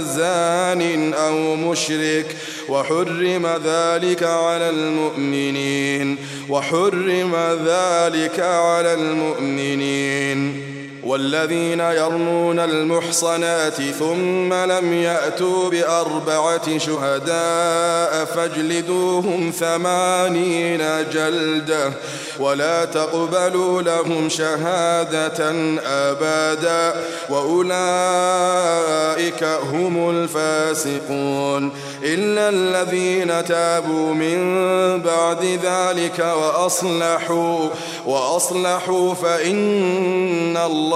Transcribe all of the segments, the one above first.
زان أو مشرك وحرم ذلك على المؤمنين وحرم ذلك على المؤمنين والذين يرمون المحصنات ثم لم يأتوا بأربعة شهداء فاجلدوهم ثمانين جلدة ولا تقبلوا لهم شهادة أبدا وأولئك هم الفاسقون إلا الذين تابوا من بعد ذلك وأصلحوا وأصلحوا فإن الله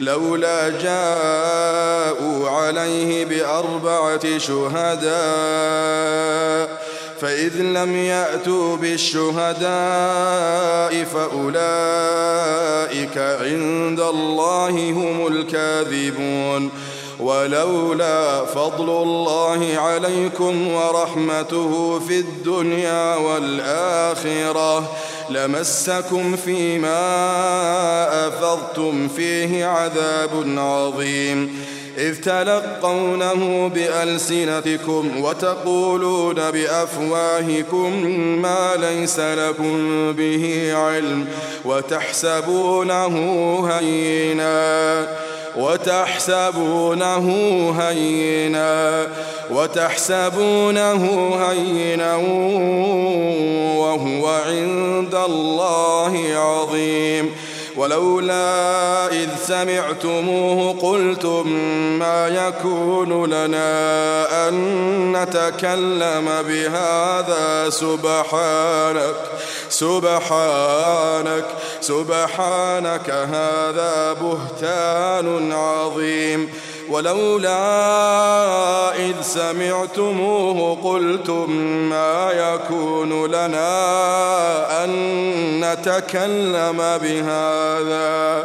لولا جاءوا عليه بأربعة شهداء فإذ لم يأتوا بالشهداء فأولئك عند الله هم الكاذبون. ولولا فضل الله عليكم ورحمته في الدنيا والآخرة لمسكم فيما أفضتم فيه عذاب عظيم. إذ تلقونه بألسنتكم وتقولون بأفواهكم ما ليس لكم به علم وتحسبونه هينا. وتحسبونه هينا وتحسبونه هينا وهو عند الله عظيم. ولولا إذ سمعتموه قلتم ما يكون لنا أن نتكلم بهذا سبحانك. سبحانك سبحانك هذا بهتان عظيم. ولولا إذ سمعتموه قلتم ما يكون لنا أن نتكلم بهذا.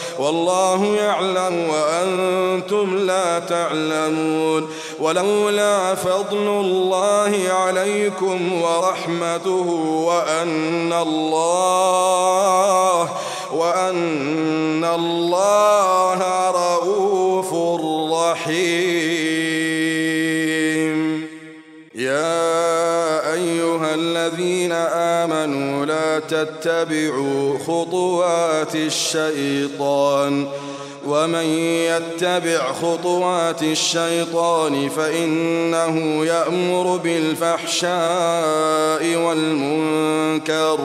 والله يعلم وأنتم لا تعلمون. ولولا فضل الله عليكم ورحمته وأن الله وأن الله رؤوف رحيم. الذين آمنوا لا تتبعوا خطوات الشيطان ومن يتبع خطوات الشيطان فإنه يأمر بالفحشاء والمنكر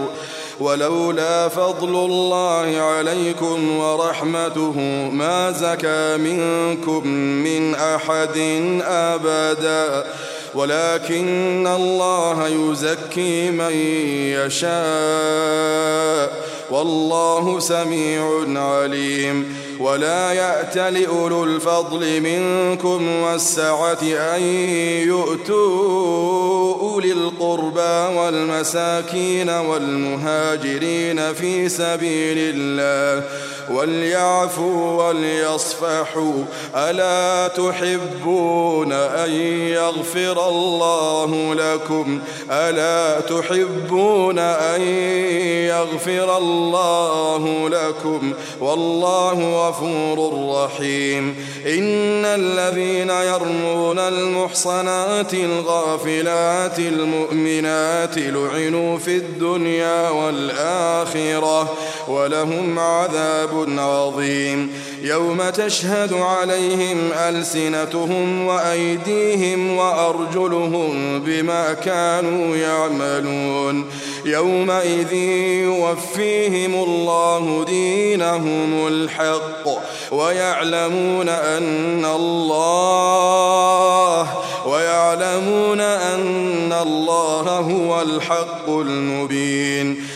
ولولا فضل الله عليكم ورحمته ما زكى منكم من أحد أبدا ولكن الله يزكي من يشاء والله سميع عليم ولا يأت لأولو الفضل منكم والسعة أن يؤتوا أولي القربى والمساكين والمهاجرين في سبيل الله وليعفوا وليصفحوا. ألا تحبون أن يغفر الله لكم؟ ألا تحبون أن يغفر الله لكم؟ والله غفور رحيم. إن الذين يرمون المحصنات الغافلات المؤمنات لعنوا في الدنيا والآخرة ولهم عذاب عظيم. يوم تشهد عليهم ألسنتهم وأيديهم وأرجلهم بما كانوا يعملون. يومئذ يوفيهم الله دينهم الحق ويعلمون أن الله ويعلمون أن الله هو الحق المبين.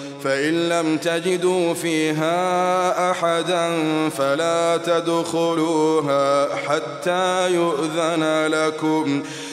فإن لم تجدوا فيها أحدا فلا تدخلوها حتى يؤذن لكم.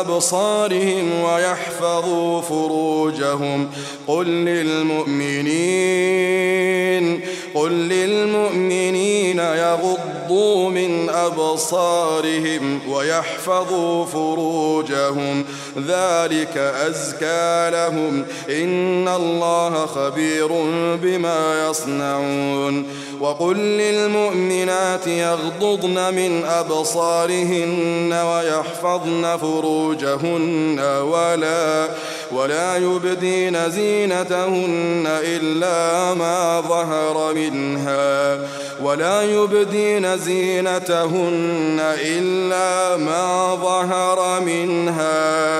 أبصارهم ويحفظوا فروجهم. قل للمؤمنين قل للمؤمنين يغضوا من أبصارهم ويحفظوا فروجهم. ذلك أزكى لهم. إن الله خبير بما يصنعون. وقل للمؤمنات يغضضن من أبصارهن ويحفظن فروجهن ولا ولا يبدين زينتهن إلا ما ظهر منها. ولا يبدين زينتهن إلا ما ظهر منها.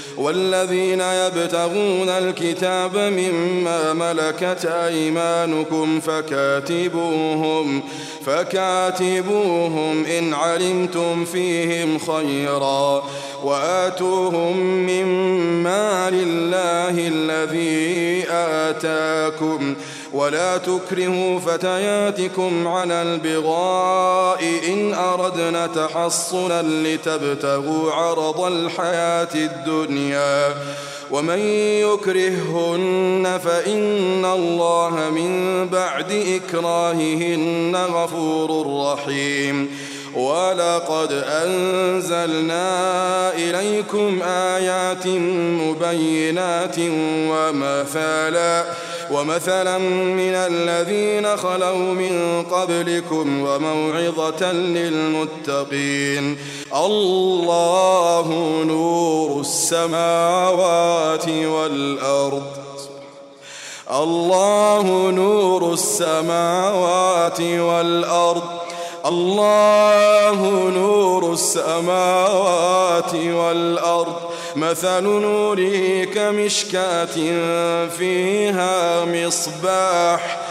والذين يبتغون الكتاب مما ملكت أيمانكم فكاتبوهم فكاتبوهم إن علمتم فيهم خيرا. وآتوهم مما لله الذي آتاكم. ولا تكرهوا فتياتكم على البغاء إن أردنا تحصنا لتبتغوا عرض الحياة الدنيا. ومن يكرههن فإن الله من بعد إكراههن غفور رحيم. ولقد أنزلنا إليكم آيات مبينات ومثالا ومثلا من الذين خلوا من قبلكم وموعظة للمتقين. الله نور السماوات والأرض. الله نور السماوات والأرض. الله نور السماوات والأرض. مثل نوره كمشكاة فيها مصباح.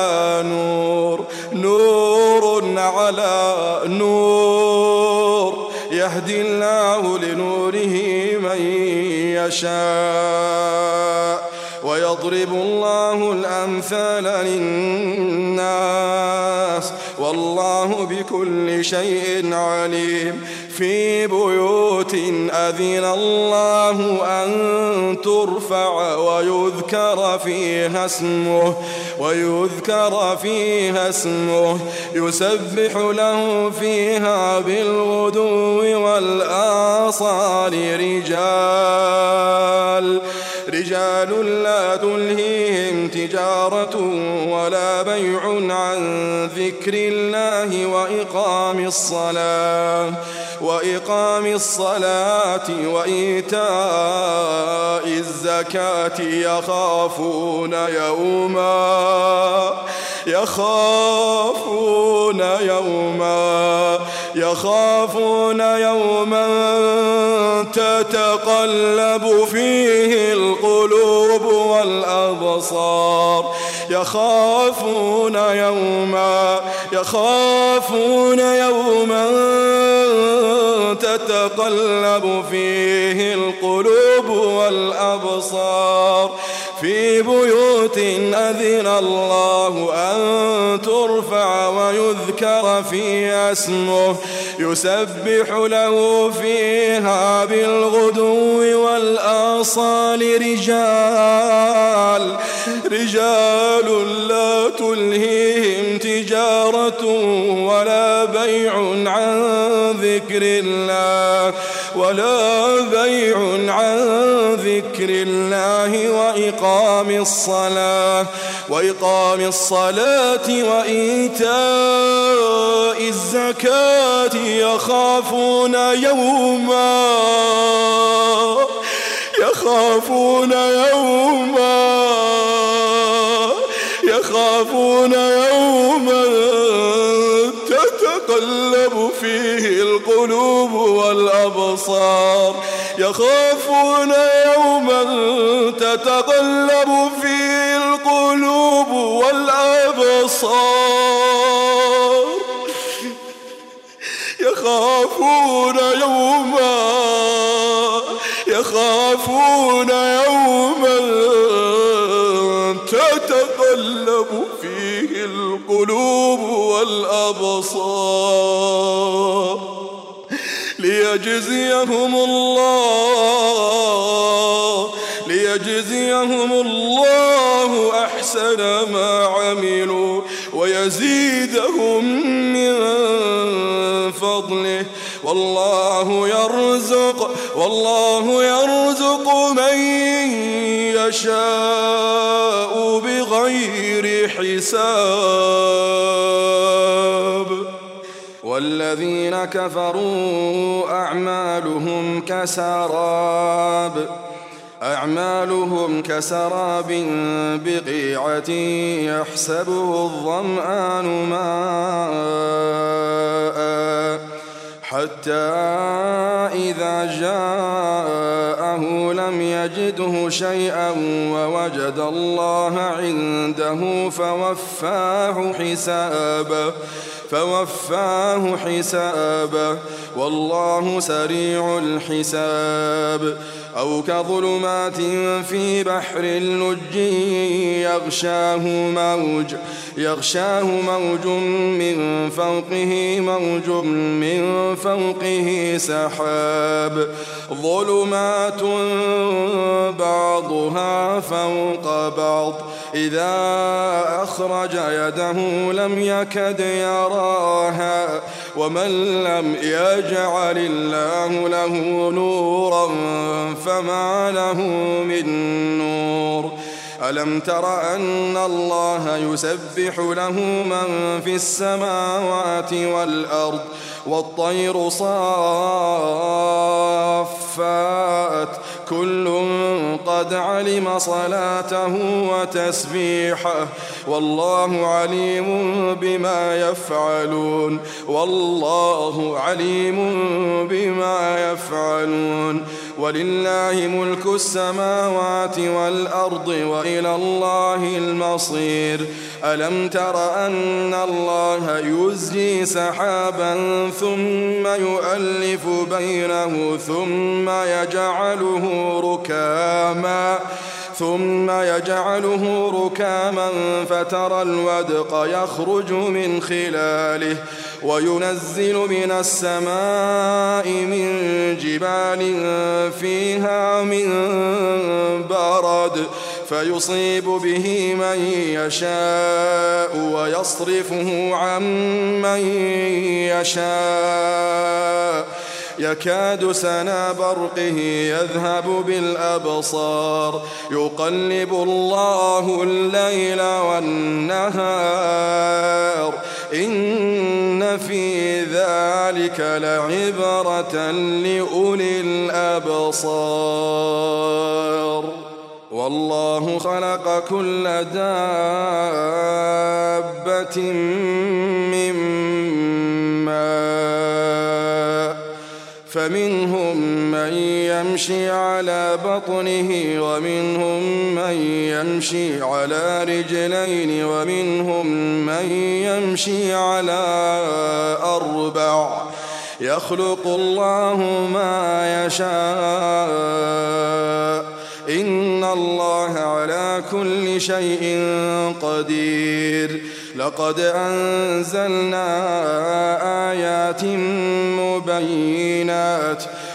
نور نور على نور. يهدي الله لنوره من يشاء ويضرب الله الأمثال للناس. والله بكل شيء عليم. في بيوت أذن الله أن ترفع ويذكر فيها اسمه ويذكر فيها اسمه. يسبح له فيها بالغدو والآصال رجال. رجال لا تلهيهم تجارة ولا بيع عن ذكر الله وإقام الصلاة وإقام الصلاة وإيتاء الزكاة يخافون يوما يخافون يوما يخافون يوما تتقلب فيه القلوب والأبصار. يخافون يوما يخافون يوما تتقلب فيه القلوب والأبصار. في بيوت أذن الله أن ترفع ويذكر فيها اسمه. يسبح له فيها بالغدو والآصال رجال رجال لا تلهيهم تجارة ولا بيع عن ذكر الله ولا بيع عن ذكر الله وإقام الصلاة وإقام الصلاة وإيتاء الزكاة يخافون يوما يخافون يوما يخافون يوما تتقلب فيه القلوب والأبصار. يخافون يوما تتقلب فيه القلوب والأبصار. يخافون يوما يخافون يوما تتقلب فيه القلوب والأبصار. ليجزيهم الله ليجزيهم الله أحسن ما عملوا ويزيدهم من فضله. والله يرزق والله يرزق من يشاء بغير حساب. والذين كفروا أعمالهم كسراب أعمالهم كسراب بقيعة يحسبه الظمآن ماء. حتى إذا جاءه لم يجده شيئا ووجد الله عنده فوفاه حسابه فوفاه حسابه والله سريع الحساب. أو كظلمات في بحر اللج يغشاه موج يغشاه موج من فوقه موج من فوقه سحاب. ظلمات بعضها فوق بعض. إذا أخرج يده لم يكد يراها. ومن لم يجعل الله له نورا فما له من نور. ألم تر أن الله يسبح له من في السماوات والأرض والطير صافات. كل قد علم صلاته وتسبيحه. والله عليم بما يفعلون. والله عليم بما يفعلون. ولله ملك السماوات والأرض وإلى الله المصير. ألم تر أن الله يزجي سحابا ثم يؤلف بينه ثم يجعله ركاما ثم يجعله ركاما فترى الودق يخرج من خلاله. وينزل من السماء من جبال فيها من برد فيصيب به من يشاء ويصرفه عن من يشاء. يكاد سنا برقه يذهب بالأبصار. يقلب الله الليل والنهار. إن في ذلك لعبرة لأولي الأبصار. والله خلق كل دابة من ماء. فمنهم من يمشي على بطنه ومنهم من يمشي على رجلين ومنهم من يمشي على أربع. يخلق الله ما يشاء. إن الله على كل شيء قدير. لقد أنزلنا آيات مبينات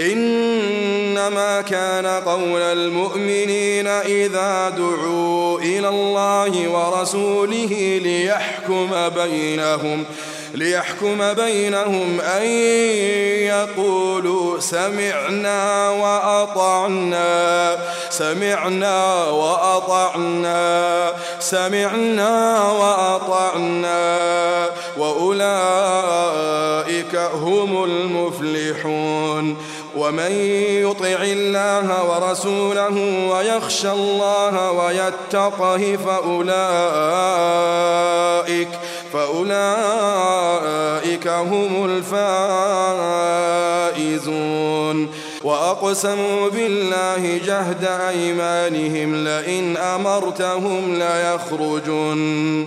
إنما كان قول المؤمنين إذا دعوا إلى الله ورسوله ليحكم بينهم ليحكم بينهم أن يقولوا سمعنا وأطعنا سمعنا وأطعنا سمعنا وأطعنا وأولئك هم المفلحون. ومن يطع الله ورسوله ويخشى الله ويتقه فأولئك فأولئك هم الفائزون. وأقسموا بالله جهد أيمانهم لئن أمرتهم ليخرجن.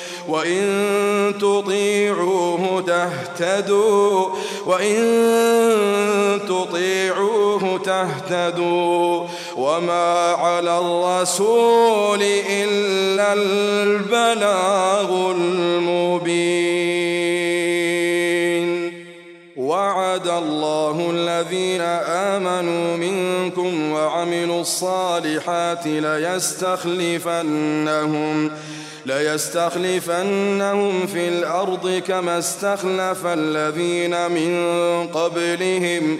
وإن تطيعوه تهتدوا وإن تطيعوه تهتدوا. وما على الرسول إلا البلاغ المبين. وعد الله الذين آمنوا منكم وعملوا الصالحات ليستخلفنهم ليستخلفنهم في الأرض كما استخلف الذين من قبلهم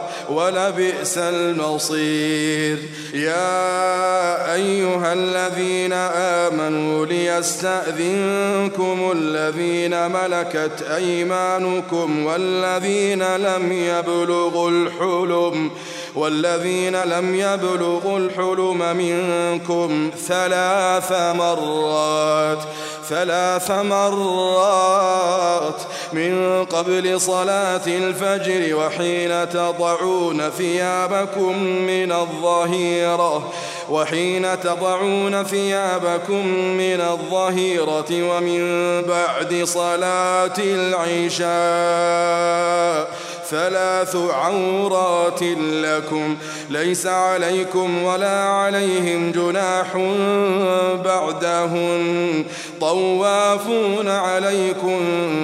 ولبئس المصير. يا أيها الذين آمنوا ليستأذنكم الذين ملكت أيمانكم والذين لم يبلغوا الحلم والذين لم يبلغوا الحلم منكم ثلاث مرات. ثلاث مرات من قبل صلاة الفجر وحين تضعون ثيابكم من الظهيرة وحين تضعون ثيابكم من الظهيرة ومن بعد صلاة العشاء. ثلاث عورات لكم. ليس عليكم ولا عليهم جناح بعدهن. طوافون عليكم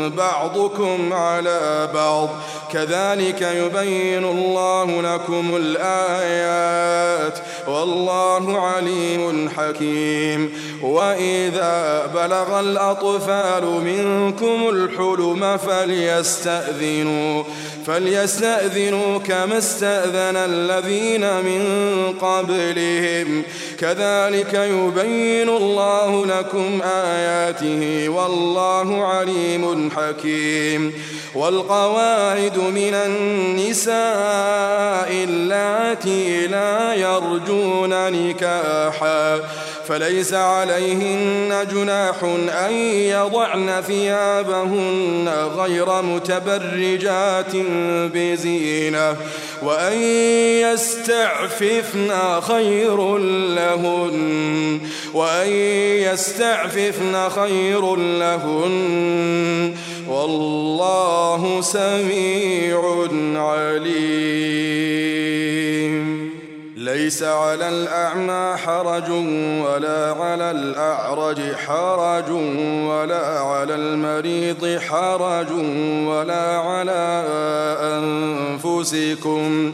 بعضكم على بعض. كذلك يبين الله لكم الآيات. والله عليم حكيم. وإذا بلغ الأطفال منكم الحلم فليستأذنوا فليستأذنوا كما استأذن الذين من قبلهم. كذلك يبين الله لكم آياته والله عليم حكيم. والقواعد من النساء اللاتي لا يرجون نكاحا فليس عليهن جناح أن يضعن ثيابهن غير متبرجات بزينة وأن يستعففن خير لهن وأن يستعففن خير لهن. والله سميع عليم. ليس على الأعمى حرج ولا على الأعرج حرج ولا على المريض حرج ولا على أنفسكم.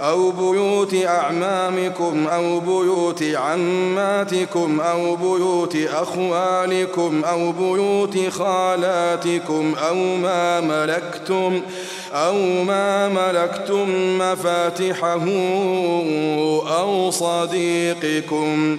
أو بيوت أعمامكم أو بيوت عماتكم أو بيوت أخوالكم أو بيوت خالاتكم أو ما ملكتم أو ما ملكتم مفاتحه أو صديقكم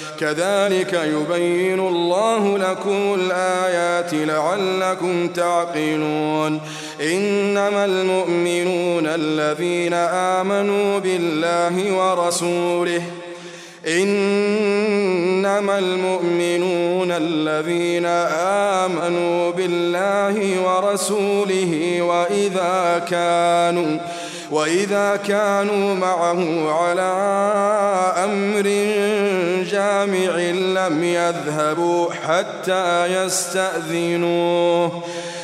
كذلك يبين الله لكم الآيات لعلكم تعقلون. إنما المؤمنون الذين آمنوا بالله ورسوله إنما المؤمنون الذين آمنوا بالله ورسوله وإذا كانوا وإذا كانوا معه على أمر جامع لم يذهبوا حتى يستأذنوه.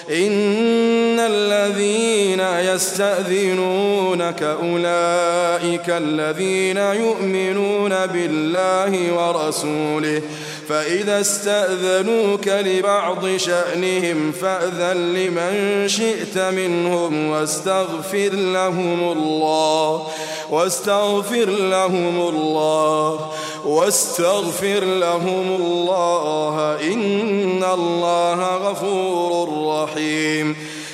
إن الذين يستأذنونك أولئك الذين يؤمنون بالله ورسوله فإذا استأذنوك لبعض شأنهم فأذن لمن شئت منهم واستغفر لهم الله واستغفر لهم الله واستغفر لهم الله. إن الله غفور رحيم.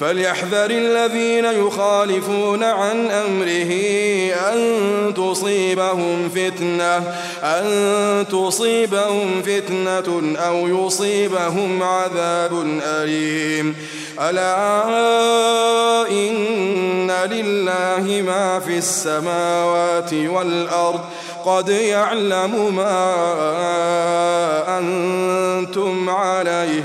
فليحذر الذين يخالفون عن أمره أن تصيبهم فتنة أن تصيبهم فتنة أو يصيبهم عذاب أليم. ألا إن لله ما في السماوات والأرض. قد يعلم ما أنتم عليه.